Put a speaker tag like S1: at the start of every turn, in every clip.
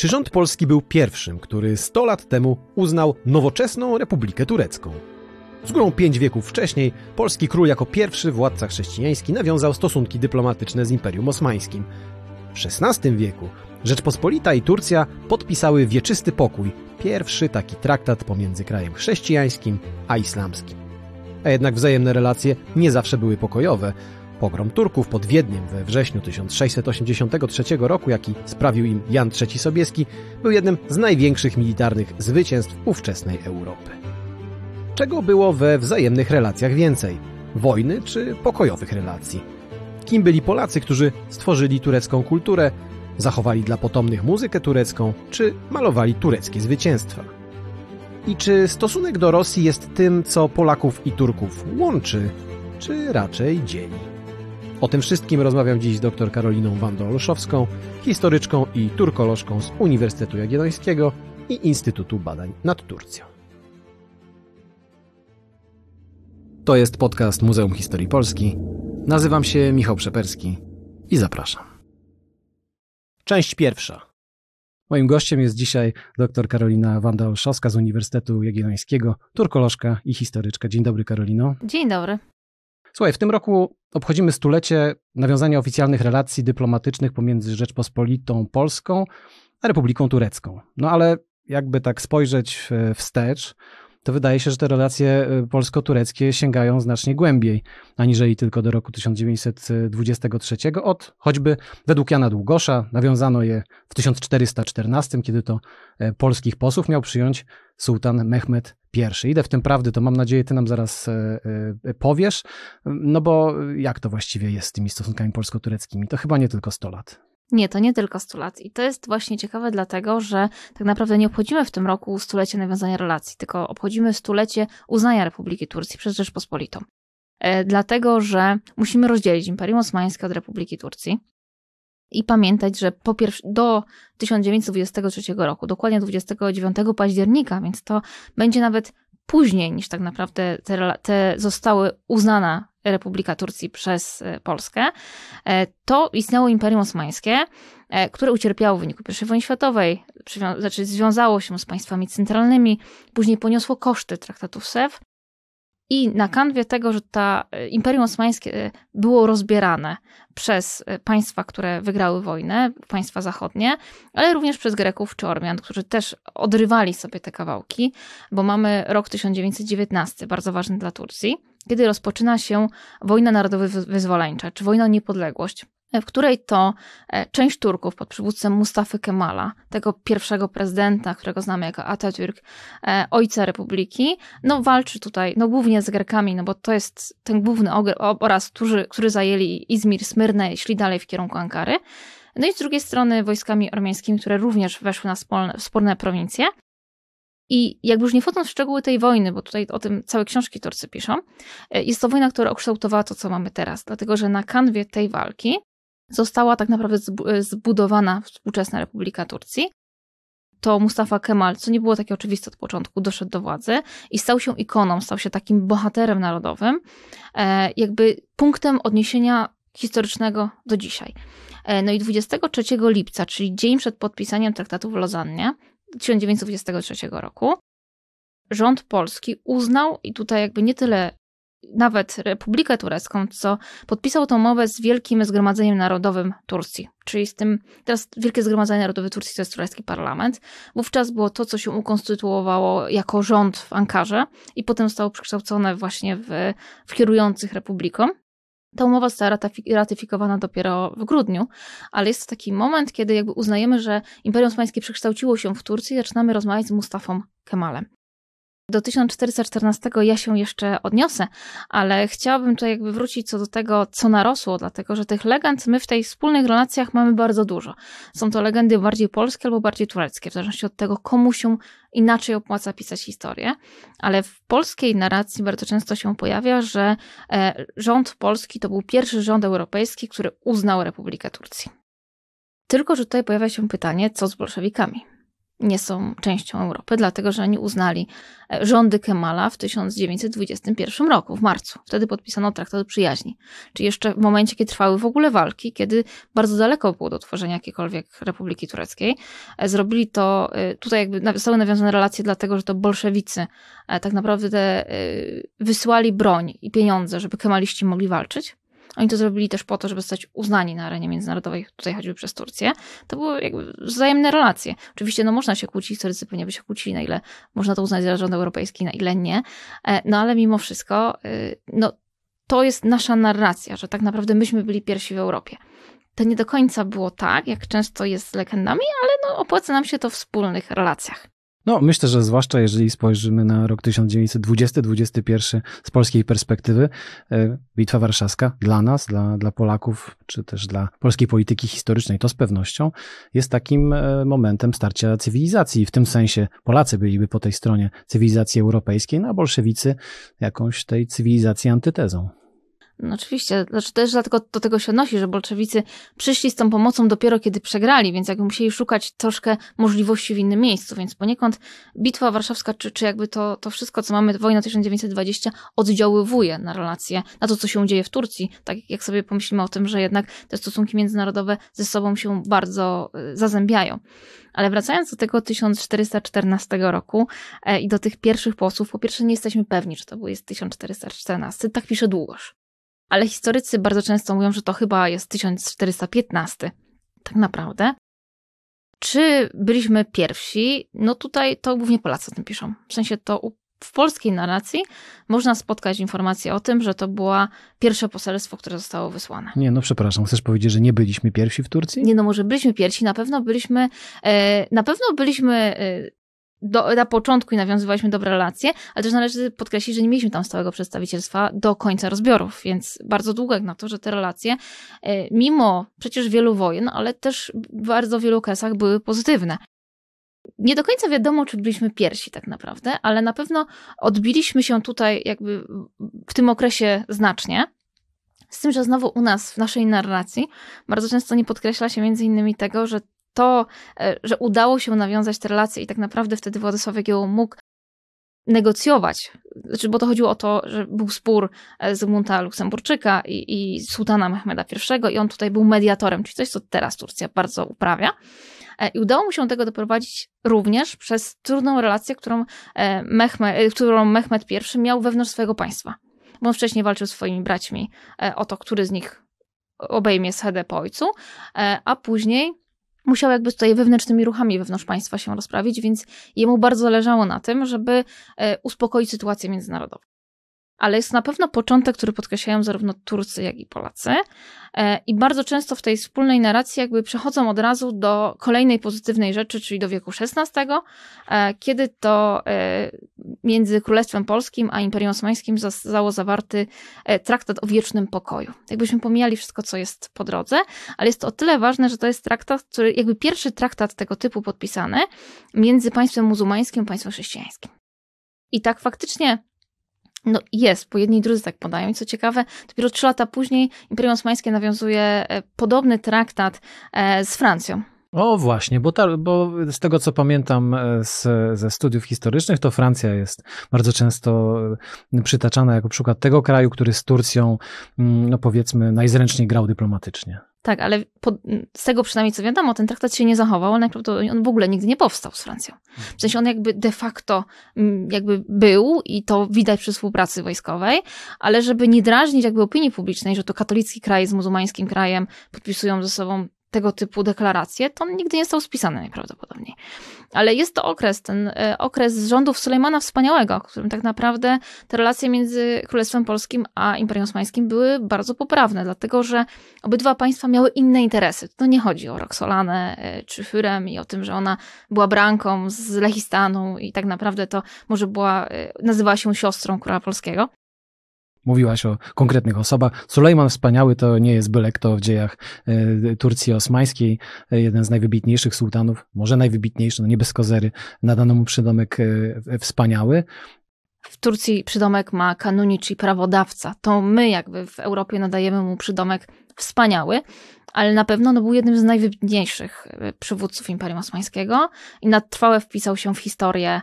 S1: Czy rząd polski był pierwszym, który 100 lat temu uznał nowoczesną Republikę Turecką? Z górą pięć wieków wcześniej polski król jako pierwszy władca chrześcijański nawiązał stosunki dyplomatyczne z Imperium Osmańskim. W XVI wieku Rzeczpospolita i Turcja podpisały wieczysty pokój, pierwszy taki traktat pomiędzy krajem chrześcijańskim a islamskim. A jednak wzajemne relacje nie zawsze były pokojowe. Pogrom Turków pod Wiedniem we wrześniu 1683 roku, jaki sprawił im Jan III Sobieski, był jednym z największych militarnych zwycięstw ówczesnej Europy. Czego było we wzajemnych relacjach więcej? Wojny czy pokojowych relacji? Kim byli Polacy, którzy stworzyli turecką kulturę, zachowali dla potomnych muzykę turecką, czy malowali tureckie zwycięstwa? I czy stosunek do Rosji jest tym, co Polaków i Turków łączy, czy raczej dzieli? O tym wszystkim rozmawiam dziś z dr Karoliną Wandą-Olszowską, historyczką i turkolożką z Uniwersytetu Jagiellońskiego i Instytutu Badań nad Turcją. To jest podcast Muzeum Historii Polski. Nazywam się Michał Przeperski i zapraszam. Część pierwsza. Moim gościem jest dzisiaj dr Karolina Wanda-Olszowska z Uniwersytetu Jagiellońskiego, turkolożka i historyczka. Dzień dobry, Karolino.
S2: Dzień dobry.
S1: Słuchaj, w tym roku obchodzimy stulecie nawiązania oficjalnych relacji dyplomatycznych pomiędzy Rzeczpospolitą Polską a Republiką Turecką. No ale jakby tak spojrzeć wstecz, to wydaje się, że te relacje y, polsko-tureckie sięgają znacznie głębiej, aniżeli tylko do roku 1923. Od choćby według Jana Długosza nawiązano je w 1414, kiedy to e, polskich posłów miał przyjąć sułtan Mehmed I. Idę w tym prawdy, to mam nadzieję, ty nam zaraz e, e, powiesz, no bo jak to właściwie jest z tymi stosunkami polsko-tureckimi? To chyba nie tylko 100 lat.
S2: Nie, to nie tylko 100 lat. I to jest właśnie ciekawe, dlatego że tak naprawdę nie obchodzimy w tym roku stulecia nawiązania relacji, tylko obchodzimy stulecie uznania Republiki Turcji przez Rzeczpospolitą. E, dlatego, że musimy rozdzielić Imperium Osmańskie od Republiki Turcji i pamiętać, że po pierwsze, do 1923 roku, dokładnie 29 października, więc to będzie nawet później niż tak naprawdę te, te zostały uznana Republika Turcji przez e, Polskę, e, to istniało Imperium Osmańskie, e, które ucierpiało w wyniku I wojny światowej, znaczy związało się z państwami centralnymi, później poniosło koszty traktatów SEW i na kanwie tego, że ta Imperium Osmańskie było rozbierane przez państwa, które wygrały wojnę, państwa zachodnie, ale również przez Greków czy Ormian, którzy też odrywali sobie te kawałki, bo mamy rok 1919, bardzo ważny dla Turcji kiedy rozpoczyna się wojna narodowo-wyzwoleńcza, czy wojna o niepodległość, w której to e, część Turków pod przywództwem Mustafy Kemala, tego pierwszego prezydenta, którego znamy jako Atatürk, e, ojca republiki, no walczy tutaj, no głównie z Grekami, no bo to jest ten główny oraz, którzy, którzy zajęli Izmir, Smyrnę i szli dalej w kierunku Ankary. No i z drugiej strony wojskami ormiańskimi, które również weszły na sporne, sporne prowincje. I jakby już nie wchodząc w szczegóły tej wojny, bo tutaj o tym całe książki Turcy piszą, e, jest to wojna, która ukształtowała to, co mamy teraz, dlatego że na kanwie tej walki została tak naprawdę e, zbudowana współczesna Republika Turcji. To Mustafa Kemal, co nie było takie oczywiste od początku, doszedł do władzy i stał się ikoną, stał się takim bohaterem narodowym, e, jakby punktem odniesienia historycznego do dzisiaj. No i 23 lipca, czyli dzień przed podpisaniem traktatu w Lozannie, 1923 roku, rząd polski uznał, i tutaj jakby nie tyle nawet Republikę Turecką, co podpisał tą umowę z Wielkim Zgromadzeniem Narodowym Turcji, czyli z tym, teraz Wielkie Zgromadzenie Narodowe Turcji to jest turecki parlament. Wówczas było to, co się ukonstytuowało jako rząd w Ankarze i potem zostało przekształcone właśnie w, w kierujących republiką. Ta umowa została ratyfikowana dopiero w grudniu, ale jest to taki moment, kiedy jakby uznajemy, że Imperium Osmańskie przekształciło się w Turcji i zaczynamy rozmawiać z Mustafą Kemalem. Do 1414 ja się jeszcze odniosę, ale chciałabym tutaj jakby wrócić co do tego, co narosło, dlatego że tych legend my w tej wspólnych relacjach mamy bardzo dużo. Są to legendy bardziej polskie albo bardziej tureckie, w zależności od tego, komu się inaczej opłaca pisać historię, ale w polskiej narracji bardzo często się pojawia, że e, rząd polski to był pierwszy rząd europejski, który uznał Republikę Turcji. Tylko, że tutaj pojawia się pytanie, co z bolszewikami? Nie są częścią Europy, dlatego że oni uznali e, rządy Kemala w 1921 roku, w marcu. Wtedy podpisano traktat przyjaźni. Czyli jeszcze w momencie, kiedy trwały w ogóle walki, kiedy bardzo daleko było do tworzenia jakiejkolwiek Republiki Tureckiej. E, zrobili to, e, tutaj jakby zostały nawiązane relacje dlatego, że to bolszewicy tak naprawdę wysłali broń i pieniądze, żeby kemaliści mogli walczyć. Oni to zrobili też po to, żeby zostać uznani na arenie międzynarodowej, tutaj choćby przez Turcję. To były jakby wzajemne relacje. Oczywiście no można się kłócić, historycy pewnie by się kłócili, na ile można to uznać za rząd europejski, na ile nie. E, no ale mimo wszystko, y, no to jest nasza narracja, że tak naprawdę myśmy byli pierwsi w Europie. To nie do końca było tak, jak często jest z legendami, ale no opłaca nam się to w wspólnych relacjach.
S1: No, myślę, że zwłaszcza jeżeli spojrzymy na rok 1920-21 z polskiej perspektywy, e, Bitwa Warszawska dla nas, dla, dla Polaków, czy też dla polskiej polityki historycznej, to z pewnością jest takim e, momentem starcia cywilizacji. W tym sensie Polacy byliby po tej stronie cywilizacji europejskiej, no a bolszewicy jakąś tej cywilizacji antytezą.
S2: No oczywiście, znaczy też dlatego do tego się odnosi, że bolszewicy przyszli z tą pomocą dopiero kiedy przegrali, więc jakby musieli szukać troszkę możliwości w innym miejscu, więc poniekąd Bitwa Warszawska, czy, czy jakby to, to wszystko, co mamy, wojna 1920 oddziaływuje na relacje, na to, co się dzieje w Turcji, tak jak sobie pomyślimy o tym, że jednak te stosunki międzynarodowe ze sobą się bardzo y, zazębiają. Ale wracając do tego 1414 roku e, i do tych pierwszych posłów, po pierwsze nie jesteśmy pewni, czy to był jest 1414, tak pisze Długosz ale historycy bardzo często mówią, że to chyba jest 1415. Tak naprawdę. Czy byliśmy pierwsi? No tutaj to głównie Polacy o tym piszą. W sensie to w polskiej narracji można spotkać informację o tym, że to było pierwsze poselstwo, które zostało wysłane.
S1: Nie, no przepraszam, chcesz powiedzieć, że nie byliśmy pierwsi w Turcji?
S2: Nie, no może byliśmy pierwsi, na pewno byliśmy, e, na pewno byliśmy e, do, na początku i nawiązywaliśmy dobre relacje, ale też należy podkreślić, że nie mieliśmy tam stałego przedstawicielstwa do końca rozbiorów, więc bardzo długo jak na to, że te relacje, e, mimo przecież wielu wojen, ale też w bardzo wielu okresach były pozytywne. Nie do końca wiadomo, czy byliśmy pierwsi tak naprawdę, ale na pewno odbiliśmy się tutaj jakby w tym okresie znacznie. Z tym, że znowu u nas, w naszej narracji, bardzo często nie podkreśla się między innymi tego, że to, e, że udało się nawiązać te relacje i tak naprawdę wtedy Władysław Jagiełło mógł negocjować, znaczy, bo to chodziło o to, że był spór e, Zygmunta Luksemburczyka i, i sułtana Mehmeda I i on tutaj był mediatorem, czyli coś, co teraz Turcja bardzo uprawia. E, I udało mu się tego doprowadzić również przez trudną relację, którą, Mehmed, którą Mehmed I miał wewnątrz swojego państwa. Bo on wcześniej walczył z swoimi braćmi o to, który z nich obejmie schedę po ojcu, a później musiał jakby tutaj wewnętrznymi ruchami wewnątrz państwa się rozprawić, więc jemu bardzo zależało na tym, żeby e, uspokoić sytuację międzynarodową ale jest na pewno początek, który podkreślają zarówno Turcy, jak i Polacy. E, I bardzo często w tej wspólnej narracji jakby przechodzą od razu do kolejnej pozytywnej rzeczy, czyli do wieku XVI, e, kiedy to e, między Królestwem Polskim a Imperium Osmańskim został zawarty traktat o wiecznym pokoju. Jakbyśmy pomijali wszystko, co jest po drodze, ale jest to o tyle ważne, że to jest traktat, który jakby pierwszy traktat tego typu podpisany między państwem muzułmańskim a państwem chrześcijańskim. I tak faktycznie no jest, bo jedni i drudzy tak podają. I co ciekawe, dopiero trzy lata później Imperium Osmańskie nawiązuje e, podobny traktat e, z Francją.
S1: O właśnie, bo, ta, bo z tego co pamiętam e, z, ze studiów historycznych, to Francja jest bardzo często przytaczana jako przykład tego kraju, który z Turcją, mm, no powiedzmy, najzręczniej grał dyplomatycznie.
S2: Tak, ale po, z tego przynajmniej co wiadomo, ten traktat się nie zachował, ale najprawdopodobniej on w ogóle nigdy nie powstał z Francją. W sensie on jakby de facto mm, jakby był i to widać przy współpracy wojskowej, ale żeby nie drażnić jakby opinii publicznej, że to katolicki kraj z muzułmańskim krajem podpisują ze sobą tego typu deklaracje, to on nigdy nie został spisany najprawdopodobniej. Ale jest to okres, ten e, okres rządów Sulejmana Wspaniałego, w którym tak naprawdę te relacje między Królestwem Polskim a Imperium Osmańskim były bardzo poprawne, dlatego że obydwa państwa miały inne interesy. To nie chodzi o Roxolanę e, czy Fürem i o tym, że ona była branką z Lechistanu i tak naprawdę to może była, e, nazywała się siostrą króla polskiego.
S1: Mówiłaś o konkretnych osobach. Sulejman Wspaniały to nie jest byle kto w dziejach e, Turcji osmańskiej, e, jeden z najwybitniejszych sułtanów, może najwybitniejszy, no nie bez kozery, nadano mu przydomek e, wspaniały.
S2: w Turcji przydomek ma kanuni, czyli prawodawca. To my jakby w Europie nadajemy mu przydomek wspaniały, ale na pewno no, był jednym z najwybitniejszych przywódców Imperium Osmańskiego i na trwałe wpisał się w historię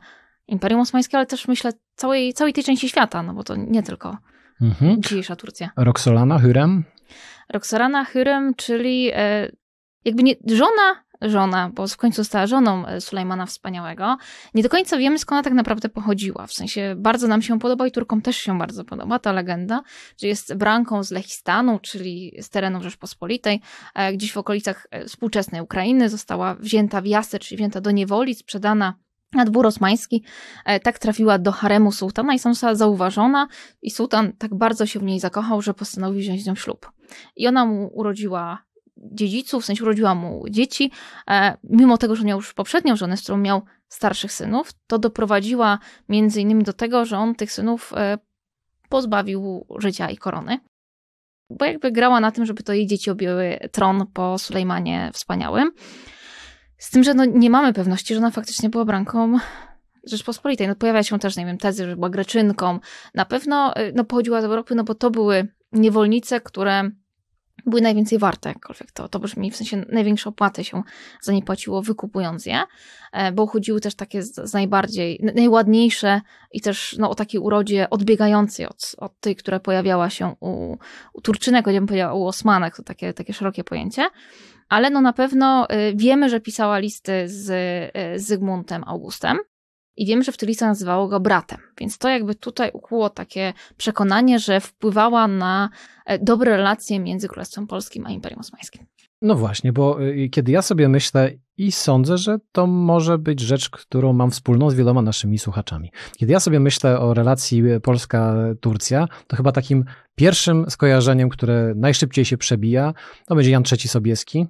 S2: Imperium Osmańskiego, ale też myślę całej, całej tej części świata, no bo to nie tylko mhm. dzisiejsza Turcja.
S1: Roxolana Hürrem?
S2: Roxolana Hürrem, czyli e, jakby nie, żona żona, bo w końcu została żoną e, Sulejmana Wspaniałego. Nie do końca wiemy, skąd ona tak naprawdę pochodziła. W sensie bardzo nam się podoba i Turkom też się bardzo podoba ta legenda, że jest branką z Lechistanu, czyli z terenów Rzeczpospolitej, gdzieś w okolicach e, współczesnej Ukrainy. Została wzięta w jasę, czyli wzięta do niewoli, sprzedana na dwór osmański, tak trafiła do haremu sułtana i została zauważona i sułtan tak bardzo się w niej zakochał, że postanowił wziąć z nią ślub. I ona mu urodziła dziedziców, w sensie urodziła mu dzieci, e, mimo tego, że miał już poprzednią żonę, z którą miał starszych synów, to doprowadziła między innymi do tego, że on tych synów e, pozbawił życia i korony. Bo jakby grała na tym, żeby to jej dzieci objęły tron po Sulejmanie Wspaniałym. Z tym, że no nie mamy pewności, że ona faktycznie była branką Rzeczpospolitej. No pojawia się też, nie wiem, tezy, że była Greczynką. Na pewno e, no, pochodziła z Europy, no bo to były niewolnice, które były najwięcej warte, jakkolwiek to, to brzmi, w sensie największe opłaty się za nie płaciło wykupując je, e, bo uchodziły też takie z, najbardziej, najładniejsze i też no, o takiej urodzie odbiegającej od, od tej, która pojawiała się u, u Turczynek, choć bym powiedziała u Osmanek, to takie, takie szerokie pojęcie, ale no na pewno e, wiemy, że pisała listy z, z Zygmuntem Augustem, i wiem, że w Tylice nazywało go bratem. Więc to jakby tutaj ukłuło takie przekonanie, że wpływała na e, dobre relacje między Królestwem Polskim a Imperium Osmańskim.
S1: No właśnie, bo y, kiedy ja sobie myślę i sądzę, że to może być rzecz, którą mam wspólną z wieloma naszymi słuchaczami. Kiedy ja sobie myślę o relacji Polska-Turcja, to chyba takim pierwszym skojarzeniem, które najszybciej się przebija, to będzie Jan III Sobieski,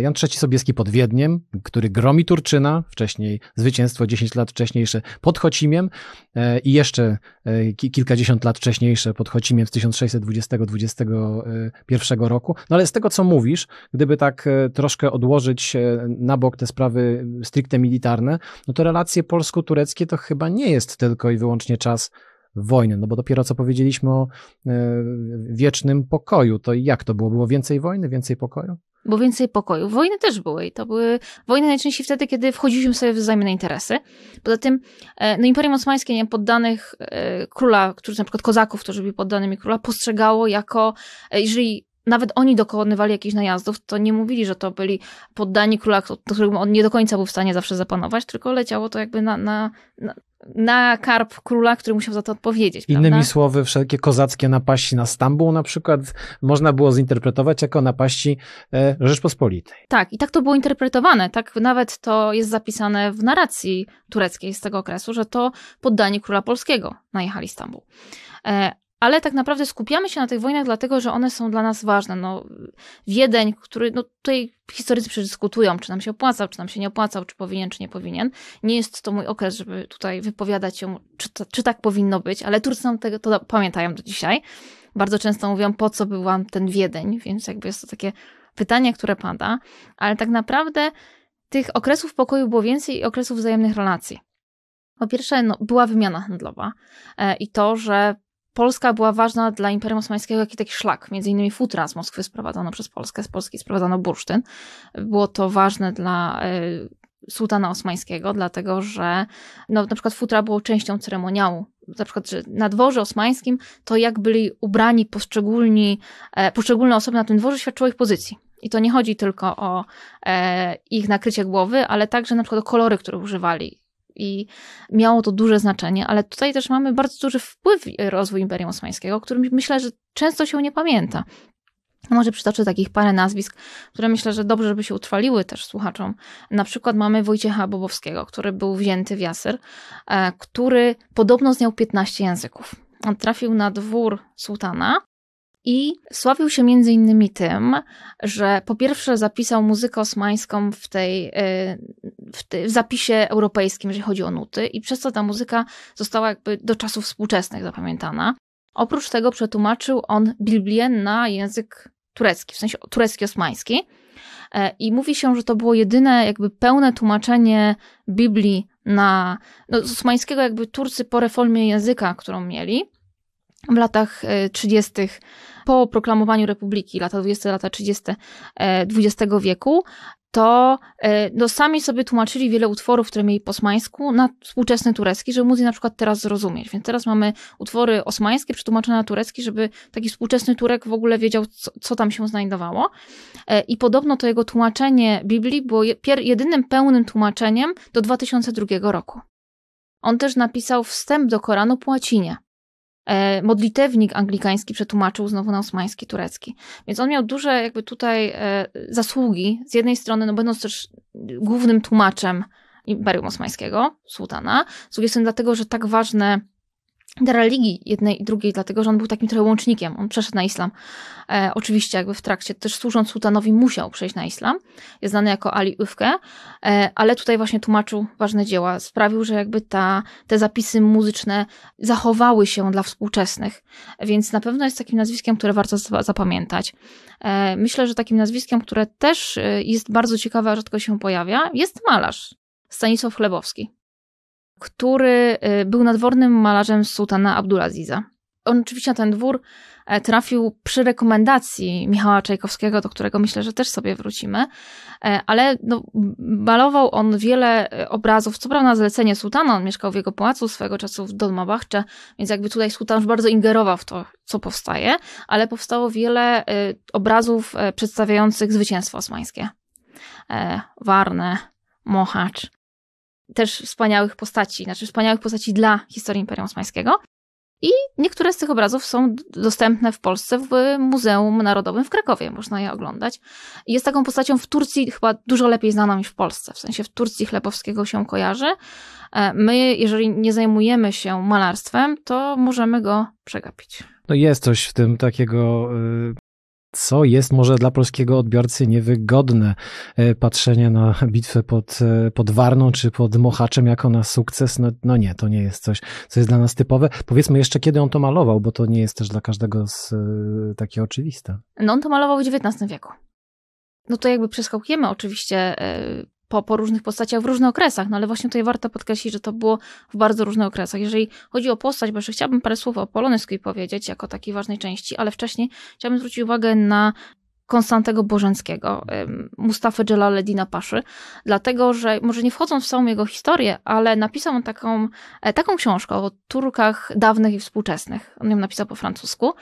S1: Jan III Sobieski pod Wiedniem, który gromi Turczyna, wcześniej zwycięstwo 10 lat wcześniejsze pod Chocimiem e, i jeszcze e, kilkadziesiąt lat wcześniejsze pod Chocimiem z 1620-21 roku. No ale z tego, co mówisz, gdyby tak troszkę odłożyć na bok te sprawy stricte militarne, no to relacje polsko-tureckie to chyba nie jest tylko i wyłącznie czas wojny, no bo dopiero co powiedzieliśmy o wiecznym pokoju, to jak to było? Było więcej wojny, więcej pokoju?
S2: Było więcej pokoju. Wojny też były i to były wojny najczęściej wtedy, kiedy wchodziliśmy sobie w wzajemne interesy. Poza tym, e, no Imperium Osmańskie, nie poddanych e, króla, którzy na przykład kozaków, którzy byli poddanymi króla, postrzegało jako, e, jeżeli nawet oni dokonywali jakichś najazdów, to nie mówili, że to byli poddani króla, którym on nie do końca był w stanie zawsze zapanować, tylko leciało to jakby na, na, na, na karp króla, który musiał za to odpowiedzieć.
S1: Innymi
S2: prawda?
S1: słowy, wszelkie kozackie napaści na Stambuł na przykład można było zinterpretować jako napaści e, Rzeczpospolitej.
S2: Tak, i tak to było interpretowane. Tak nawet to jest zapisane w narracji tureckiej z tego okresu, że to poddani króla polskiego najechali Stambuł. Ale tak naprawdę skupiamy się na tych wojnach, dlatego że one są dla nas ważne. No, Wiedeń, który no, tutaj historycy przedyskutują, czy nam się opłacał, czy nam się nie opłacał, czy powinien, czy nie powinien. Nie jest to mój okres, żeby tutaj wypowiadać się, czy, to, czy tak powinno być, ale Turcy nam tego to pamiętają do dzisiaj. Bardzo często mówią, po co był wam ten Wiedeń, więc jakby jest to takie pytanie, które pada, ale tak naprawdę tych okresów pokoju było więcej i okresów wzajemnych relacji. Po pierwsze, no, była wymiana handlowa e, i to, że Polska była ważna dla Imperium Osmańskiego jak taki szlak. Między innymi futra z Moskwy sprowadzano przez Polskę, z Polski sprowadzano bursztyn. Było to ważne dla y, sułtana osmańskiego, dlatego że no, na przykład futra było częścią ceremoniału. Na przykład że na dworze osmańskim to jak byli ubrani poszczególni, e, poszczególne osoby na tym dworze świadczyło ich pozycji. I to nie chodzi tylko o e, ich nakrycie głowy, ale także na przykład o kolory, które używali i miało to duże znaczenie, ale tutaj też mamy bardzo duży wpływ rozwój Imperium Osmańskiego, o którym myślę, że często się nie pamięta. Może przytoczę takich parę nazwisk, które myślę, że dobrze, żeby się utrwaliły też słuchaczom. Na przykład mamy Wojciecha Bobowskiego, który był wzięty w Jasyr, e, który podobno znał 15 języków. On trafił na dwór sułtana i sławił się między innymi tym, że po pierwsze zapisał muzykę osmańską w tej, y, w, tej, w zapisie europejskim, jeżeli chodzi o nuty, i przez to ta muzyka została jakby do czasów współczesnych zapamiętana. Oprócz tego przetłumaczył on Biblię na język turecki, w sensie turecki osmański. I mówi się, że to było jedyne jakby pełne tłumaczenie Biblii na, no, z osmańskiego jakby Turcy po reformie języka, którą mieli w latach 30. po proklamowaniu republiki, lata 20, lata 30. XX wieku, to e, no, sami sobie tłumaczyli wiele utworów, które mieli po osmańsku na współczesny turecki, żeby móc je na przykład teraz zrozumieć. Więc teraz mamy utwory osmańskie przetłumaczone na turecki, żeby taki współczesny Turek w ogóle wiedział, co, co tam się znajdowało. E, I podobno to jego tłumaczenie Biblii było jedynym pełnym tłumaczeniem do 2002 roku. On też napisał wstęp do Koranu po łacinie. E, modlitewnik anglikański przetłumaczył znowu na osmański, turecki. Więc on miał duże jakby tutaj e, zasługi. Z jednej strony, no będąc też głównym tłumaczem Imperium Osmańskiego, sułtana, z drugiej strony dlatego, że tak ważne dla religii jednej i drugiej, dlatego że on był takim trochę łącznikiem. On przeszedł na islam. E, oczywiście jakby w trakcie, też służąc sułtanowi musiał przejść na islam. Jest znany jako Ali Ufke, e, ale tutaj właśnie tłumaczył ważne dzieła. Sprawił, że jakby ta, te zapisy muzyczne zachowały się dla współczesnych. Więc na pewno jest takim nazwiskiem, które warto zapamiętać. E, myślę, że takim nazwiskiem, które też e, jest bardzo ciekawe, a rzadko się pojawia, jest malarz. Stanisław Chlebowski który y, był nadwornym malarzem sułtana Abdulaziza. On oczywiście na ten dwór e, trafił przy rekomendacji Michała Czajkowskiego, do którego myślę, że też sobie wrócimy, e, ale no, balował on wiele e, obrazów, co prawda na zlecenie sułtana, on mieszkał w jego pałacu swego czasu w Dolmabachcze, więc jakby tutaj sułtan już bardzo ingerował w to, co powstaje, ale powstało wiele obrazów przedstawiających zwycięstwo osmańskie. Warne, Mohacz, też wspaniałych postaci, znaczy wspaniałych postaci dla historii Imperium Osmańskiego. I niektóre z tych obrazów są dostępne w Polsce w Muzeum Narodowym w Krakowie. Można je oglądać. Jest taką postacią w Turcji chyba dużo lepiej znaną niż w Polsce. W sensie w Turcji Chlebowskiego się kojarzy. E, my, jeżeli nie zajmujemy się malarstwem, to możemy go przegapić.
S1: No jest coś w tym takiego y, co jest może dla polskiego odbiorcy niewygodne. E, patrzenie na bitwę pod, e, pod Warną czy pod Mochaczem jako na sukces, no, no nie, to nie jest coś, co jest dla nas typowe. Powiedzmy jeszcze, kiedy on to malował, bo to nie jest też dla każdego z, e, takie oczywiste.
S2: No on to malował w XIX wieku. No to jakby przeskakujemy oczywiście po, po różnych postaciach w różnych okresach, no ale właśnie tutaj warto podkreślić, że to było w bardzo różnych okresach. Jeżeli chodzi o postać, bo jeszcze chciałabym parę słów o Polonysku powiedzieć, jako takiej ważnej części, ale wcześniej chciałabym zwrócić uwagę na Konstantego Bożenckiego, Mustafa Jalaleddina Paszy, dlatego że, może nie wchodząc w całą jego historię, ale napisał on taką, e, taką książkę o Turkach dawnych i współczesnych. On ją napisał po francusku.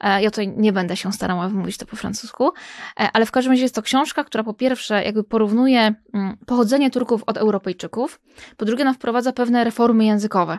S2: E, ja tutaj nie będę się starała wymówić to po francusku, e, ale w każdym razie jest to książka, która po pierwsze jakby porównuje mm, pochodzenie Turków od Europejczyków, po drugie ona wprowadza pewne reformy językowe.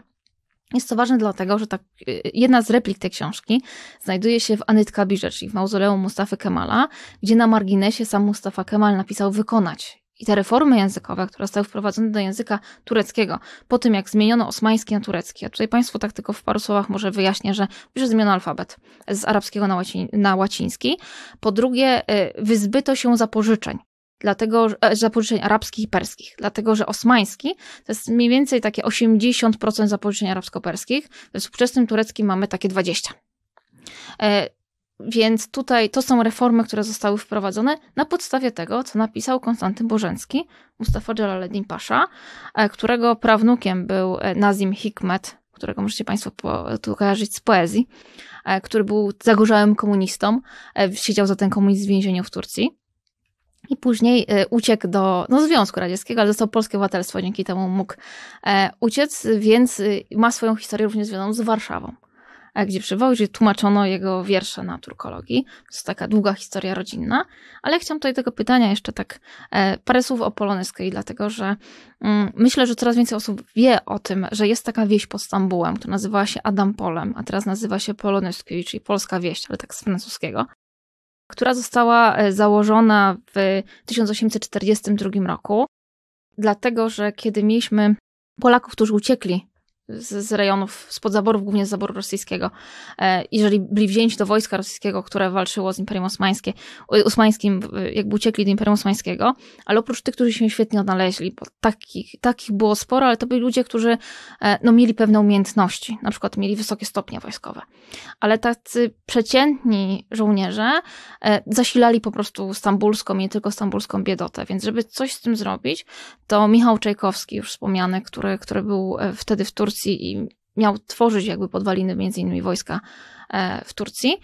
S2: Jest to ważne dlatego, że tak, y, jedna z replik tej książki znajduje się w Anyt Kabirze, czyli w mauzoleum Mustafy Kemala, gdzie na marginesie sam Mustafa Kemal napisał wykonać. I te reformy językowe, które zostały wprowadzone do języka tureckiego, po tym jak zmieniono osmański na turecki, a tutaj Państwu tak tylko w paru słowach może wyjaśnię, że pierwsze zmieniono alfabet z arabskiego na, łaci na łaciński, po drugie y, wyzbyto się zapożyczeń dlatego, e, zapożyczeń arabskich i perskich, dlatego że osmański to jest mniej więcej takie 80% zapożyczeń arabsko-perskich, we współczesnym tureckim mamy takie 20%. E, więc tutaj to są reformy, które zostały wprowadzone na podstawie tego, co napisał Konstantyn Bożencki, Mustafa Jalaleddin Pasza, e, którego prawnukiem był Nazim Hikmet, którego możecie Państwo tu kojarzyć z poezji, który był zagorzałym komunistą, siedział za ten komunizm w więzieniu w Turcji. I później e, uciekł do no, Związku Radzieckiego, ale dostał polskie obywatelstwo, dzięki temu mógł e, uciec, więc y, ma swoją historię również związaną z Warszawą, e, gdzie przywołał, gdzie tłumaczono jego wiersze na turkologii. To taka długa historia rodzinna, ale chciałam tutaj tego pytania jeszcze tak parę słów o Polonyskai, dlatego że mm, myślę, że coraz więcej osób wie o tym, że jest taka wieś pod Stambułem, która nazywała się Adam Polem, a teraz nazywa się Polonyskai, czyli polska wieś, ale tak z francuskiego która została e, założona w 1842 roku, dlatego że kiedy mieliśmy Polaków, którzy uciekli z, z rejonów, spod zaborów, głównie z zaboru rosyjskiego. E, jeżeli byli wzięci do wojska rosyjskiego, które walczyło z Imperium Osmańskie, Osmańskim, jakby uciekli do Imperium Osmańskiego, ale oprócz tych, którzy się świetnie odnaleźli, bo takich, takich było sporo, ale to byli ludzie, którzy e, no, mieli pewne umiejętności, na przykład mieli wysokie stopnie wojskowe. Ale tacy przeciętni żołnierze e, zasilali po prostu stambulską, nie tylko stambulską biedotę, więc żeby coś z tym zrobić, to Michał Czajkowski, już wspomniany, który, który był wtedy w Turcji, Turcji i miał tworzyć jakby podwaliny między innymi wojska e, w Turcji,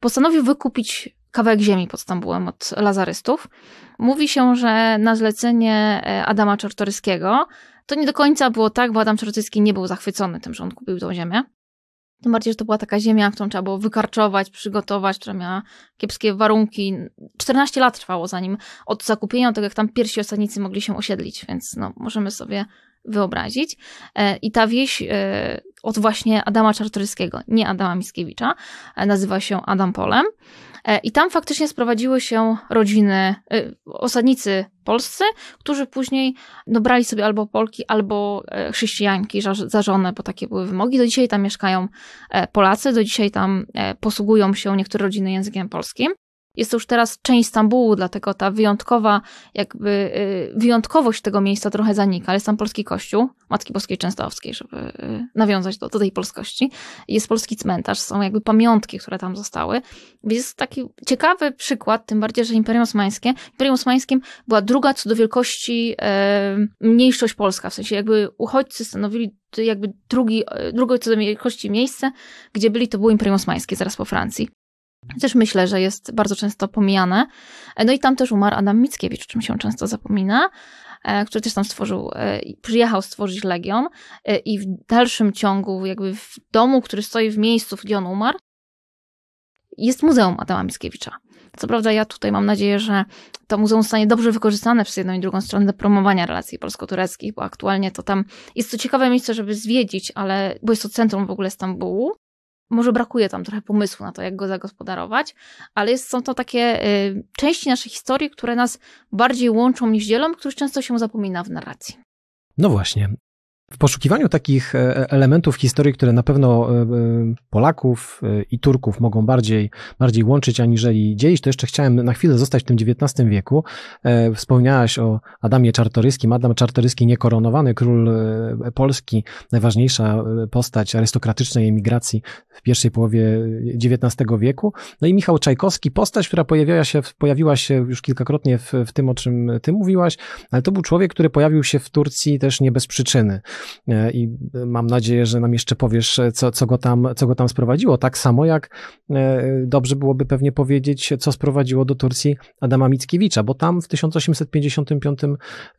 S2: postanowił wykupić kawałek ziemi pod Stambułem od lazarystów. Mówi się, że na zlecenie e, Adama Czartoryskiego to nie do końca było tak, bo Adam Czartoryski nie był zachwycony tym, że on kupił tą ziemię. Tym bardziej, że to była taka ziemia, którą trzeba było wykarczować, przygotować, która miała kiepskie warunki. 14 lat trwało zanim od zakupienia tego, jak tam pierwsi osadnicy mogli się osiedlić, więc no, możemy sobie wyobrazić. E, I ta wieś e, od właśnie Adama Czartoryskiego, nie Adama Mickiewicza, e, nazywa się Adam Polem. I tam faktycznie sprowadziły się rodziny, osadnicy polscy, którzy później no, brali sobie albo Polki, albo chrześcijanki za żonę, bo takie były wymogi. Do dzisiaj tam mieszkają Polacy, do dzisiaj tam posługują się niektóre rodziny językiem polskim. Jest to już teraz część Stambułu, dlatego ta wyjątkowa, jakby y, wyjątkowość tego miejsca trochę zanika. Jest tam polski kościół Matki Boskiej Częstochowskiej, żeby y, nawiązać do, do tej polskości. Jest polski cmentarz, są jakby pamiątki, które tam zostały. Jest taki ciekawy przykład, tym bardziej, że Imperium Osmańskie, Imperium Osmańskim była druga co do wielkości e, mniejszość polska, w sensie jakby uchodźcy stanowili jakby drugi, drugie co do wielkości miejsce, gdzie byli, to było Imperium Osmańskie, zaraz po Francji. Też myślę, że jest bardzo często pomijane. No i tam też umarł Adam Mickiewicz, o czym się często zapomina, e, który też tam stworzył, e, przyjechał stworzyć Legion e, i w dalszym ciągu, jakby w domu, który stoi w miejscu, gdzie on umarł, jest Muzeum Adama Mickiewicza. Co prawda ja tutaj mam nadzieję, że to muzeum zostanie dobrze wykorzystane przez jedną i drugą stronę do promowania relacji polsko-tureckich, bo aktualnie to tam jest to ciekawe miejsce, żeby zwiedzić, ale bo jest to centrum w ogóle Stambułu, może brakuje tam trochę pomysłu na to, jak go zagospodarować, ale jest, są to takie y, części naszej historii, które nas bardziej łączą niż dzielą, których często się zapomina w narracji.
S1: No właśnie. W poszukiwaniu takich e, elementów historii, które na pewno e, e, Polaków i Turków mogą bardziej, bardziej łączyć aniżeli dzielić, to jeszcze chciałem na chwilę zostać w tym XIX wieku. Wspomniałaś o Adamie Czartoryskim. Adam Czartoryski, niekoronowany król Polski, najważniejsza postać arystokratycznej emigracji w pierwszej połowie XIX wieku. No i Michał Czajkowski, postać, która pojawiła się, pojawiła się już kilkakrotnie w, w tym, o czym ty mówiłaś, ale to był człowiek, który pojawił się w Turcji też nie bez przyczyny. E, i mam nadzieję, że nam jeszcze powiesz, co, co, go tam, co go tam sprowadziło. Tak samo jak e, dobrze byłoby pewnie powiedzieć, co sprowadziło do Turcji Adama Mickiewicza, bo tam w 1855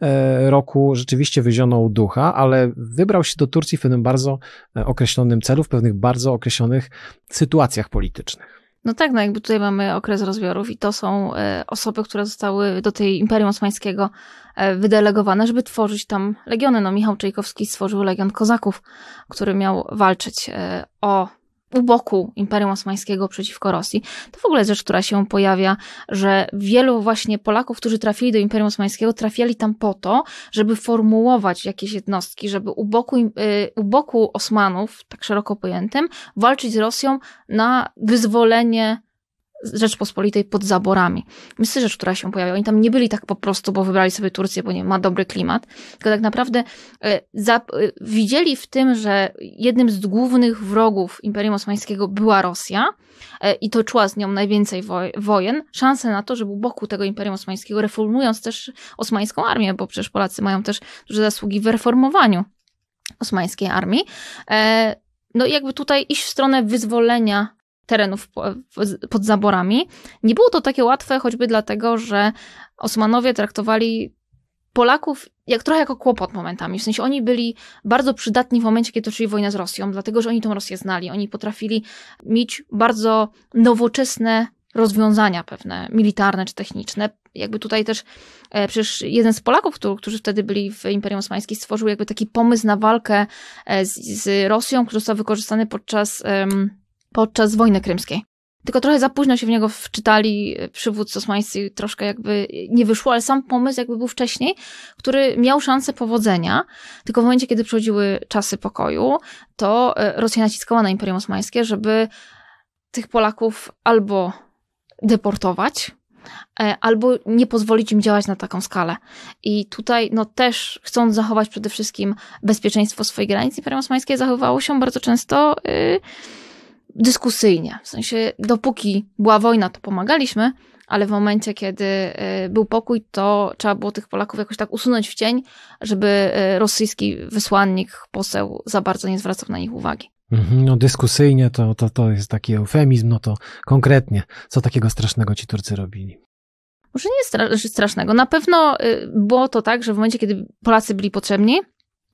S1: e, roku rzeczywiście wyzionął ducha, ale wybrał się do Turcji w pewnym bardzo określonym celu, w pewnych bardzo określonych sytuacjach politycznych.
S2: No tak, no jakby tutaj mamy okres rozbiorów i to są e, osoby, które zostały do tej Imperium Osmańskiego e, wydelegowane, żeby tworzyć tam legiony. No Michał Czajkowski stworzył Legion Kozaków, który miał walczyć e, o u boku Imperium Osmańskiego przeciwko Rosji. To w ogóle rzecz, która się pojawia, że wielu właśnie Polaków, którzy trafili do Imperium Osmańskiego, trafiali tam po to, żeby formułować jakieś jednostki, żeby u boku, y, u boku Osmanów, tak szeroko pojętym, walczyć z Rosją na wyzwolenie Rzeczpospolitej pod zaborami. Myślę, rzecz, która się pojawia. Oni tam nie byli tak po prostu, bo wybrali sobie Turcję, bo nie ma dobry klimat, tylko tak naprawdę e, za, e, widzieli w tym, że jednym z głównych wrogów Imperium Osmańskiego była Rosja e, i toczyła z nią najwięcej wojen, szansę na to, żeby u boku tego Imperium Osmańskiego, reformując też osmańską armię, bo przecież Polacy mają też duże zasługi w reformowaniu osmańskiej armii, no i jakby tutaj iść w stronę wyzwolenia terenów pod zaborami. Nie było to takie łatwe, choćby dlatego, że Osmanowie traktowali Polaków jak trochę jako kłopot momentami. W sensie oni byli bardzo przydatni w momencie, kiedy toczyli wojnę z Rosją, dlatego że oni tą Rosję znali. Oni potrafili mieć bardzo nowoczesne rozwiązania pewne, militarne czy techniczne. Jakby tutaj też e, przecież jeden z Polaków, którzy wtedy byli w Imperium Osmańskim, stworzył jakby taki pomysł na walkę e, z, z Rosją, który został wykorzystany podczas podczas wojny krymskiej. tylko trochę za późno się w niego wczytali przywódcy osmańscy, troszkę jakby nie wyszło, ale sam pomysł jakby był wcześniej, który miał szansę powodzenia, tylko w momencie, kiedy przychodziły czasy pokoju, to e, Rosja naciskała na Imperium Osmańskie, żeby tych Polaków albo deportować, e, albo nie pozwolić im działać na taką skalę. I tutaj, no też chcąc zachować przede wszystkim bezpieczeństwo swojej granicy, Imperium Osmańskie zachowywało się bardzo często yy, dyskusyjnie. W sensie, dopóki była wojna, to pomagaliśmy, ale w momencie, kiedy y, był pokój, to trzeba było tych Polaków jakoś tak usunąć w cień, żeby y, rosyjski wysłannik, poseł za bardzo nie zwracał na nich uwagi.
S1: Mhm, no dyskusyjnie to, to, to jest taki eufemizm, no to konkretnie, co takiego strasznego ci Turcy robili?
S2: Może nie strasznego. Na pewno y, było to tak, że w momencie, kiedy Polacy byli potrzebni,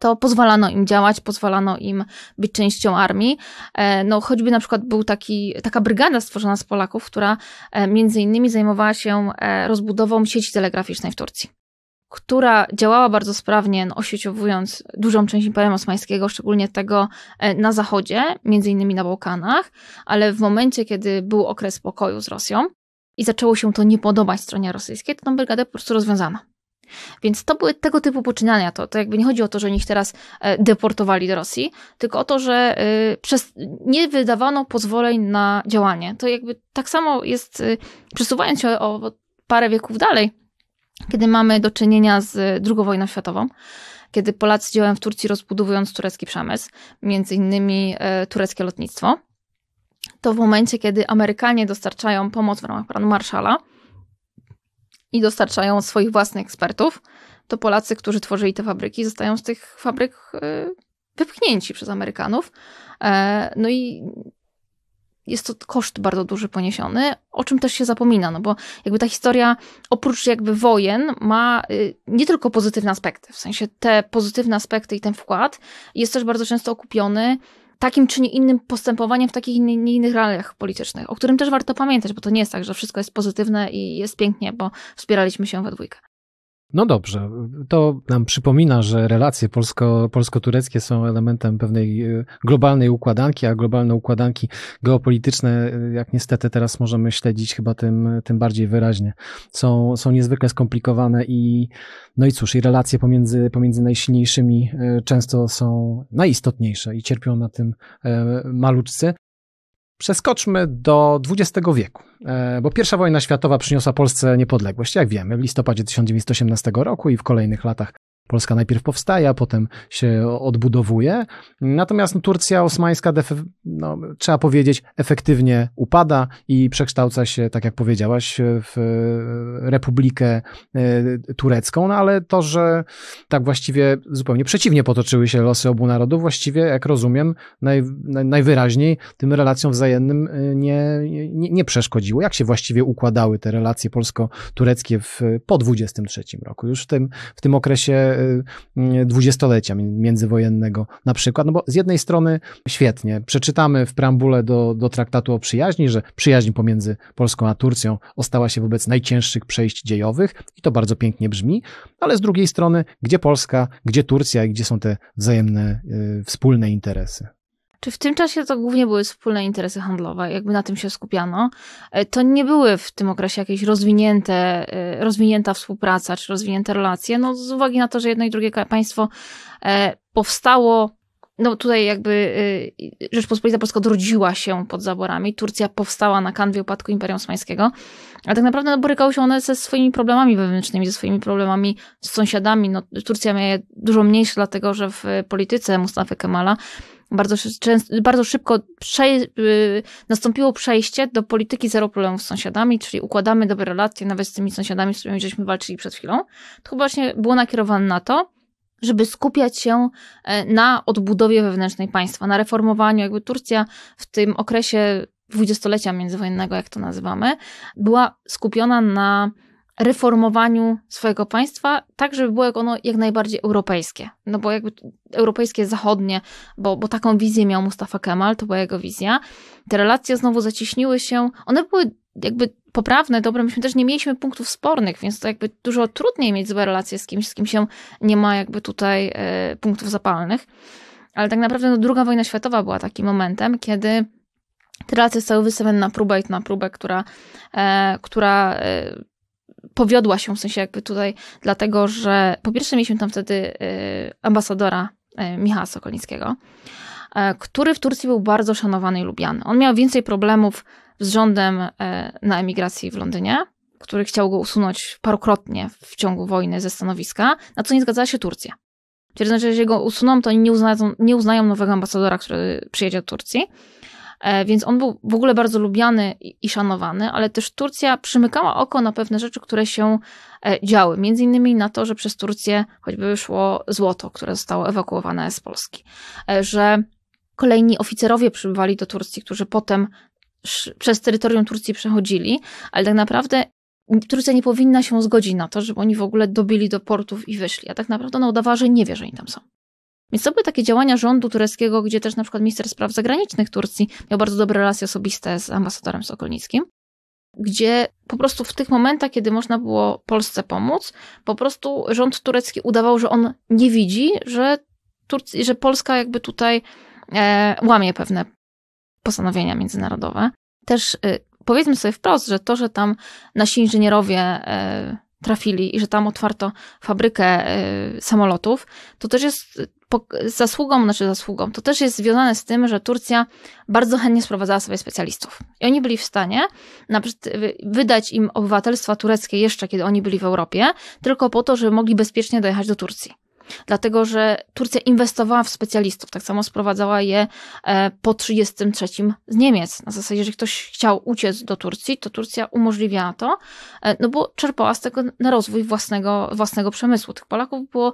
S2: to pozwalano im działać, pozwalano im być częścią armii. E, no, choćby na przykład był taki, taka brygada stworzona z Polaków, która e, między innymi zajmowała się e, rozbudową sieci telegraficznej w Turcji która działała bardzo sprawnie, no, osieciowując dużą część Imperium Osmańskiego, szczególnie tego na zachodzie, między innymi na Bałkanach, ale w momencie, kiedy był okres pokoju z Rosją i zaczęło się to nie podobać stronie rosyjskiej, to tą brygadę po prostu rozwiązano. Więc to były tego typu poczynania. To, to jakby nie chodzi o to, że ich teraz e, deportowali do Rosji, tylko o to, że e, przez, nie wydawano pozwoleń na działanie. To jakby tak samo jest, e, przesuwając się o parę wieków dalej, kiedy mamy do czynienia z II wojną światową, kiedy Polacy działają w Turcji rozbudowując turecki przemysł, między innymi tureckie lotnictwo, to w momencie, kiedy Amerykanie dostarczają pomoc w ramach planu Marshalla, i dostarczają swoich własnych ekspertów, to Polacy, którzy tworzyli te fabryki, zostają z tych fabryk y, wypchnięci przez Amerykanów. E, no i jest to koszt bardzo duży poniesiony, o czym też się zapomina, no bo jakby ta historia oprócz jakby wojen ma y, nie tylko pozytywne aspekty, w sensie te pozytywne aspekty i ten wkład jest też bardzo często okupiony takim czy nie innym postępowaniem w takich nie innych realiach politycznych, o którym też warto pamiętać, bo to nie jest tak, że wszystko jest pozytywne i jest pięknie, bo wspieraliśmy się we dwójkę.
S1: No dobrze, to nam przypomina, że relacje polsko, polsko-tureckie są elementem pewnej e, globalnej układanki, a globalne układanki geopolityczne, e, jak niestety teraz możemy śledzić chyba tym, tym bardziej wyraźnie, są, są niezwykle skomplikowane i no i cóż, i relacje pomiędzy, pomiędzy najsilniejszymi e, często są najistotniejsze i cierpią na tym maluczcy. Przeskoczmy do XX wieku, e, bo pierwsza wojna światowa przyniosła Polsce niepodległość, jak wiemy, w listopadzie 1918 roku i w kolejnych latach Polska najpierw powstaje, a potem się odbudowuje. Natomiast no, Turcja osmańska, no, trzeba powiedzieć, efektywnie upada i przekształca się, tak jak powiedziałaś, w Republikę e, Turecką. No ale to, że tak właściwie zupełnie przeciwnie potoczyły się losy obu narodów, właściwie, jak rozumiem, naj, najwyraźniej tym relacjom wzajemnym e, nie, nie, nie przeszkodziło. Jak się właściwie układały te relacje polsko-tureckie w, po 23 roku? Już w tym, w tym okresie dwudziestolecia międzywojennego na przykład, no bo z jednej strony świetnie, przeczytamy w preambule do, do traktatu o przyjaźni, że przyjaźń pomiędzy Polską a Turcją ostała się wobec najcięższych przejść dziejowych i to bardzo pięknie brzmi, ale z drugiej strony, gdzie Polska, gdzie Turcja i gdzie są te wzajemne y, wspólne interesy?
S2: Czy w tym czasie to głównie były wspólne interesy handlowe, jakby na tym się skupiano? E, to nie były w tym okresie jakieś rozwinięte, e, rozwinięta współpraca czy rozwinięte relacje, no z uwagi na to, że jedno i drugie państwo e, powstało no tutaj jakby Rzeczpospolita Polska odrodziła się pod zaborami. Turcja powstała na kanwie upadku Imperium Osmańskiego, a tak naprawdę no, borykały się one ze swoimi problemami wewnętrznymi, ze swoimi problemami z sąsiadami. No, Turcja miała dużo mniejsze, dlatego że w polityce Mustafa Kemala bardzo, często, bardzo szybko y, nastąpiło przejście do polityki zero problemów z sąsiadami, czyli układamy dobre relacje nawet z tymi sąsiadami, z którymi żeśmy walczyli przed chwilą. To chyba właśnie było nakierowane na to, żeby skupiać się e, na odbudowie wewnętrznej państwa, na reformowaniu. Jakby Turcja w tym okresie dwudziestolecia międzywojennego, jak to nazywamy, była skupiona na reformowaniu swojego państwa, tak żeby było ono jak najbardziej europejskie. No bo jakby europejskie, zachodnie, bo, bo taką wizję miał Mustafa Kemal, to była jego wizja. Te relacje znowu zaciśniły się, one były jakby poprawne, dobre, myśmy też nie mieliśmy punktów spornych, więc to jakby dużo trudniej mieć złe relacje z kimś, z kim się nie ma jakby tutaj e, punktów zapalnych. Ale tak naprawdę no, druga wojna światowa była takim momentem, kiedy te relacje zostały wystawione na próbę i na próbę, która, e, która e, powiodła się w sensie jakby tutaj, dlatego że po pierwsze mieliśmy tam wtedy e, ambasadora e, Michała Sokolnickiego, e, który w Turcji był bardzo szanowany i lubiany. On miał więcej problemów z rządem e, na emigracji w Londynie, który chciał go usunąć parokrotnie w ciągu wojny ze stanowiska, na co nie zgadzała się Turcja. Twierdząc, że jeśli go usuną, to oni nie uznają, nie uznają nowego ambasadora, który przyjedzie do Turcji. E, więc on był w ogóle bardzo lubiany i szanowany, ale też Turcja przymykała oko na pewne rzeczy, które się e, działy. Między innymi na to, że przez Turcję choćby szło złoto, które zostało ewakuowane z Polski. E, że kolejni oficerowie przybywali do Turcji, którzy potem przez terytorium Turcji przechodzili, ale tak naprawdę Turcja nie powinna się zgodzić na to, żeby oni w ogóle dobili do portów i wyszli. A tak naprawdę ona udawała, że nie wie, że oni tam są. Więc to były takie działania rządu tureckiego, gdzie też na przykład minister spraw zagranicznych Turcji miał bardzo dobre relacje osobiste z ambasadorem Sokolnickim, gdzie po prostu w tych momentach, kiedy można było Polsce pomóc, po prostu rząd turecki udawał, że on nie widzi, że, Turcji, że Polska jakby tutaj e, łamie pewne postanowienia międzynarodowe. Też e, powiedzmy sobie wprost, że to, że tam nasi inżynierowie e, trafili i że tam otwarto fabrykę e, samolotów, to też jest zasługą, znaczy zasługą, to też jest związane z tym, że Turcja bardzo chętnie sprowadzała sobie specjalistów. I oni byli w stanie wydać im obywatelstwa tureckie jeszcze, kiedy oni byli w Europie, tylko po to, żeby mogli bezpiecznie dojechać do Turcji. Dlatego, że Turcja inwestowała w specjalistów, tak samo sprowadzała je e, po 1933 z Niemiec. Na zasadzie, że ktoś chciał uciec do Turcji, to Turcja umożliwiała to, e, no bo czerpała z tego na rozwój własnego, własnego przemysłu. Tych Polaków było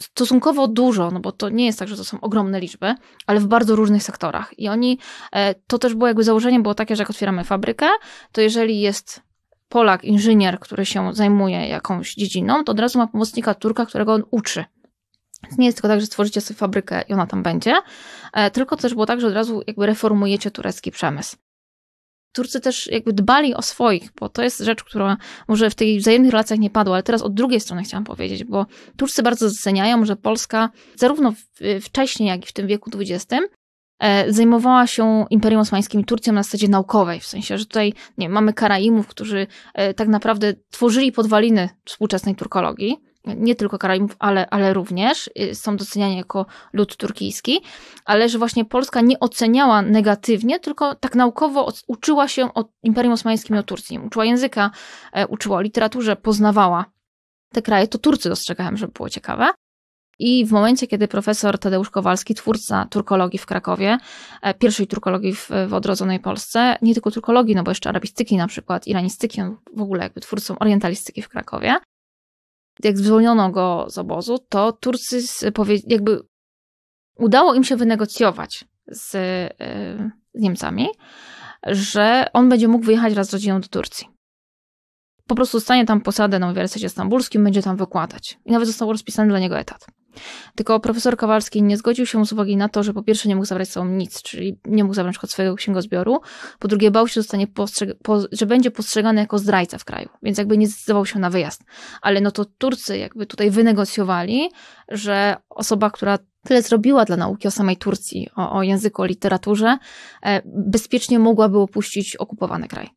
S2: stosunkowo dużo, no bo to nie jest tak, że to są ogromne liczby, ale w bardzo różnych sektorach. I oni, e, to też było jakby założenie było takie, że jak otwieramy fabrykę, to jeżeli jest Polak, inżynier, który się zajmuje jakąś dziedziną, to od razu ma pomocnika Turka, którego on uczy. Nie jest tylko tak, że stworzycie sobie fabrykę i ona tam będzie, e, tylko też było tak, że od razu jakby reformujecie turecki przemysł. Turcy też jakby dbali o swoich, bo to jest rzecz, która może w tych wzajemnych relacjach nie padła, ale teraz od drugiej strony chciałam powiedzieć, bo Turcy bardzo doceniają, że Polska zarówno wcześniej, jak i w tym wieku XX zajmowała się Imperium Osmańskim i Turcją na zasadzie naukowej, w sensie, że tutaj nie, mamy Karaimów, którzy e, tak naprawdę tworzyli podwaliny współczesnej turkologii, nie tylko Karaimów, ale, ale również y, są doceniani jako lud turkijski, ale że właśnie Polska nie oceniała negatywnie, tylko tak naukowo uczyła się o Imperium Osmańskim i o Turcji. Uczyła języka, e, uczyła o literaturze, poznawała te kraje. To Turcy dostrzegałem, żeby było ciekawe. I w momencie, kiedy profesor Tadeusz Kowalski, twórca turkologii w Krakowie, e, pierwszej turkologii w, w odrodzonej Polsce, nie tylko turkologii, no bo jeszcze arabistyki na przykład, iranistyki, on w ogóle jakby twórcą orientalistyki w Krakowie, jak zwolniono go z obozu, to Turcy jakby udało im się wynegocjować z, e, z Niemcami, że on będzie mógł wyjechać raz z rodziną do Turcji. Po prostu stanie tam posadę na Uniwersytecie Stambulskim, będzie tam wykładać. I nawet został rozpisany dla niego etat. Tylko profesor Kowalski nie zgodził się z uwagi na to, że po pierwsze nie mógł zabrać z sobą nic, czyli nie mógł zabrać na swojego księgozbioru, po drugie bał się, zostanie że będzie postrzegany jako zdrajca w kraju, więc jakby nie zdecydował się na wyjazd. Ale no to Turcy jakby tutaj wynegocjowali, że osoba, która tyle zrobiła dla nauki o samej Turcji, o, o języku, o literaturze, e, bezpiecznie mogłaby opuścić okupowany kraj.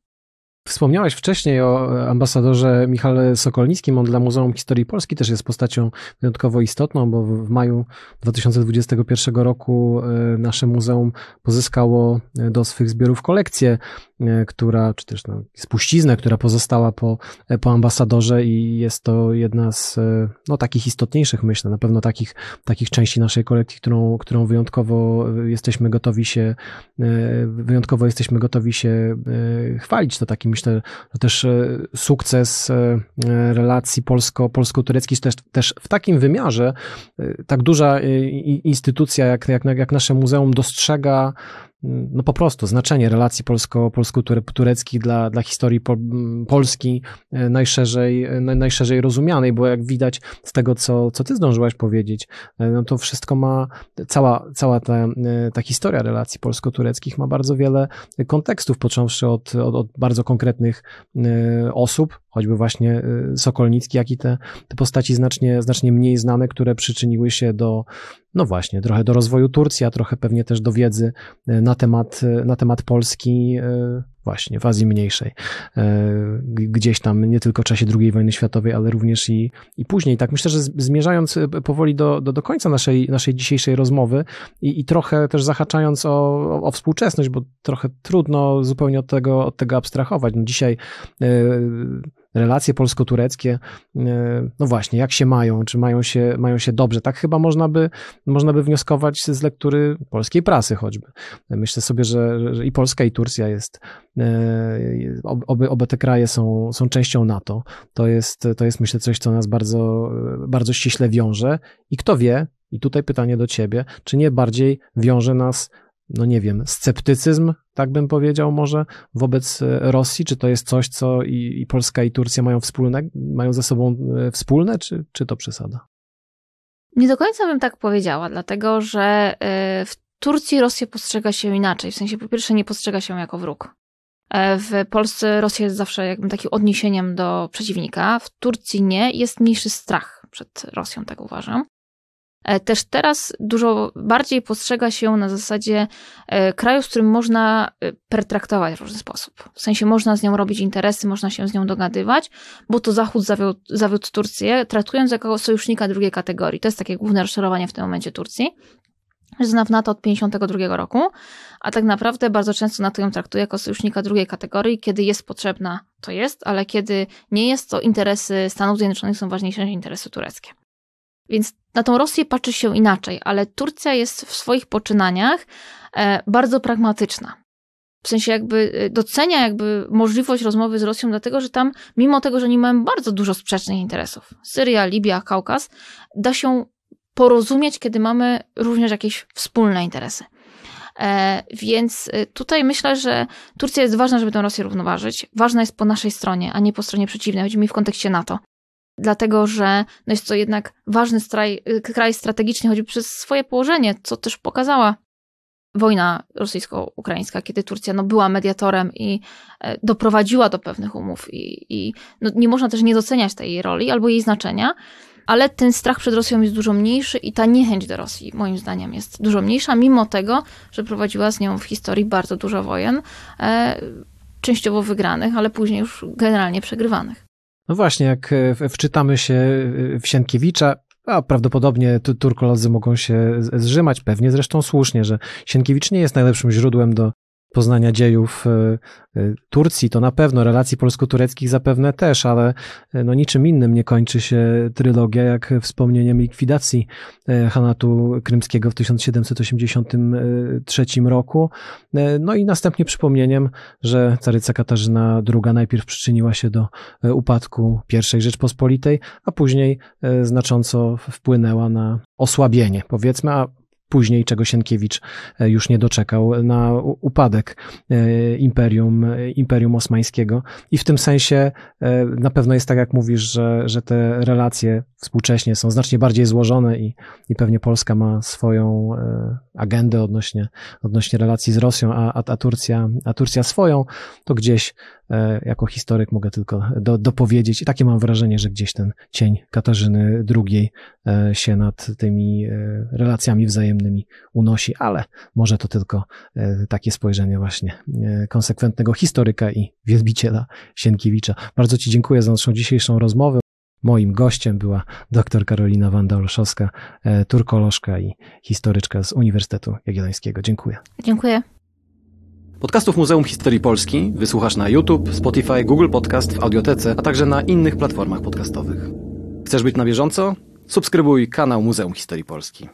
S1: Wspomniałeś wcześniej o ambasadorze Michale Sokolnickim. On dla Muzeum Historii Polski też jest postacią wyjątkowo istotną, bo w maju 2021 roku e, nasze muzeum pozyskało e, do swych zbiorów kolekcję, e, która, czy też no, spuściznę, która pozostała po, po ambasadorze i jest to jedna z no, takich istotniejszych, myślę, na pewno takich, takich części naszej kolekcji, którą, którą wyjątkowo jesteśmy gotowi się, wyjątkowo jesteśmy gotowi się chwalić. To takim myślę, że też e, sukces e, relacji polsko, polsko-tureckich też, też w takim wymiarze e, tak duża instytucja jak, jak, jak nasze muzeum dostrzega no po prostu znaczenie relacji polsko, polsko-tureckich dla, dla historii po, Polski e, najszerzej, e, najszerzej rozumianej, bo jak widać z tego, co, co ty zdążyłaś powiedzieć, e, no to wszystko ma, cała, cała ta, ta historia relacji polsko-tureckich ma bardzo wiele kontekstów, począwszy od, od, od bardzo konkretnych osób, choćby właśnie Sokolnicki, jak i te, te postaci znacznie, znacznie mniej znane, które przyczyniły się do, no właśnie, trochę do rozwoju Turcji, a trochę pewnie też do wiedzy na temat, na temat Polski właśnie w Azji Mniejszej. Gdzieś tam nie tylko w czasie II wojny światowej, ale również i, i później. Tak myślę, że zmierzając powoli do, do, do końca naszej, naszej dzisiejszej rozmowy i, i trochę też zahaczając o, o, współczesność, bo trochę trudno zupełnie od tego, od tego abstrahować. No dzisiaj relacje polsko-tureckie, e, no właśnie, jak się mają, czy mają się, mają się dobrze. Tak chyba można by, można by wnioskować z lektury polskiej prasy choćby. Myślę sobie, że, że i Polska, i Turcja jest, e, oby, oby te kraje są, są częścią NATO. To jest, to jest myślę coś, co nas bardzo, bardzo ściśle wiąże i kto wie, i tutaj pytanie do ciebie, czy nie bardziej wiąże nas no nie wiem, sceptycyzm, tak bym powiedział może, wobec e, Rosji? Czy to jest coś, co i, i Polska, i Turcja mają wspólne, mają ze sobą e, wspólne, czy, czy to przesada?
S2: Nie do końca bym tak powiedziała, dlatego że e, w Turcji Rosję postrzega się inaczej. W sensie, po pierwsze, nie postrzega się jako wróg. W Polsce Rosja jest zawsze jakby takim odniesieniem do przeciwnika. W Turcji nie. Jest mniejszy strach przed Rosją, tak uważam. E, też teraz dużo bardziej postrzega się na zasadzie e, kraju, z którym można e, pertraktować w różny sposób. W sensie można z nią robić interesy, można się z nią dogadywać, bo to Zachód zawiódł, zawiódł Turcję, traktując jako sojusznika drugiej kategorii. To jest takie główne rozczarowanie w tym momencie Turcji. Zna w NATO od 1952 roku, a tak naprawdę bardzo często NATO ją traktuje jako sojusznika drugiej kategorii. Kiedy jest potrzebna, to jest, ale kiedy nie jest, to interesy Stanów Zjednoczonych są ważniejsze niż interesy tureckie. Więc na tą Rosję patrzy się inaczej, ale Turcja jest w swoich poczynaniach e, bardzo pragmatyczna. W sensie jakby e, docenia jakby możliwość rozmowy z Rosją, dlatego że tam, mimo tego, że nie mają bardzo dużo sprzecznych interesów, Syria, Libia, Kaukaz, da się porozumieć, kiedy mamy również jakieś wspólne interesy. E, więc tutaj myślę, że Turcja jest ważna, żeby tę Rosję równoważyć. Ważna jest po naszej stronie, a nie po stronie przeciwnej. Chodzi mi w kontekście NATO dlatego że no jest to jednak ważny straj, kraj strategiczny, choćby przez swoje położenie, co też pokazała wojna rosyjsko-ukraińska, kiedy Turcja no, była mediatorem i e, doprowadziła do pewnych umów i, i no, nie można też nie doceniać tej roli albo jej znaczenia, ale ten strach przed Rosją jest dużo mniejszy i ta niechęć do Rosji moim zdaniem jest dużo mniejsza, mimo tego, że prowadziła z nią w historii bardzo dużo wojen, e, częściowo wygranych, ale później już generalnie przegrywanych.
S1: No właśnie, jak e, wczytamy się e, w Sienkiewicza, a prawdopodobnie turkolodzy mogą się zrzymać, pewnie zresztą słusznie, że Sienkiewicz nie jest najlepszym źródłem do poznania dziejów e, e, Turcji, to na pewno, relacji polsko-tureckich zapewne też, ale e, no niczym innym nie kończy się trylogia jak wspomnieniem likwidacji Hanatu Krymskiego w 1783 roku. No i następnie przypomnieniem, że caryca Katarzyna II najpierw przyczyniła się do upadku I Rzeczpospolitej, a później znacząco wpłynęła na osłabienie, powiedzmy, a później, czego Sienkiewicz e, już nie doczekał, na upadek e, imperium, e, imperium osmańskiego. I w tym sensie na pewno jest tak, jak mówisz, że, że te relacje współcześnie są znacznie bardziej złożone i, i pewnie Polska ma swoją agendę odnośnie, odnośnie relacji z Rosją, a, a, Turcja, a Turcja swoją, to gdzieś jako historyk mogę tylko do, dopowiedzieć. I takie mam wrażenie, że gdzieś ten cień Katarzyny II się nad tymi relacjami wzajemnymi unosi, ale może to tylko takie spojrzenie właśnie konsekwentnego historyka i wielbiciela Sienkiewicza. Bardzo Ci dziękuję za naszą dzisiejszą rozmowę. Moim gościem była dr Karolina Wanda-Olszowska, turkolożka i historyczka z Uniwersytetu Jagiellońskiego. Dziękuję.
S2: Dziękuję.
S1: Podcastów Muzeum Historii Polski wysłuchasz na YouTube, Spotify, Google Podcast, w Audiotece, a także na innych platformach podcastowych. Chcesz być na bieżąco? Subskrybuj kanał Muzeum Historii Polski.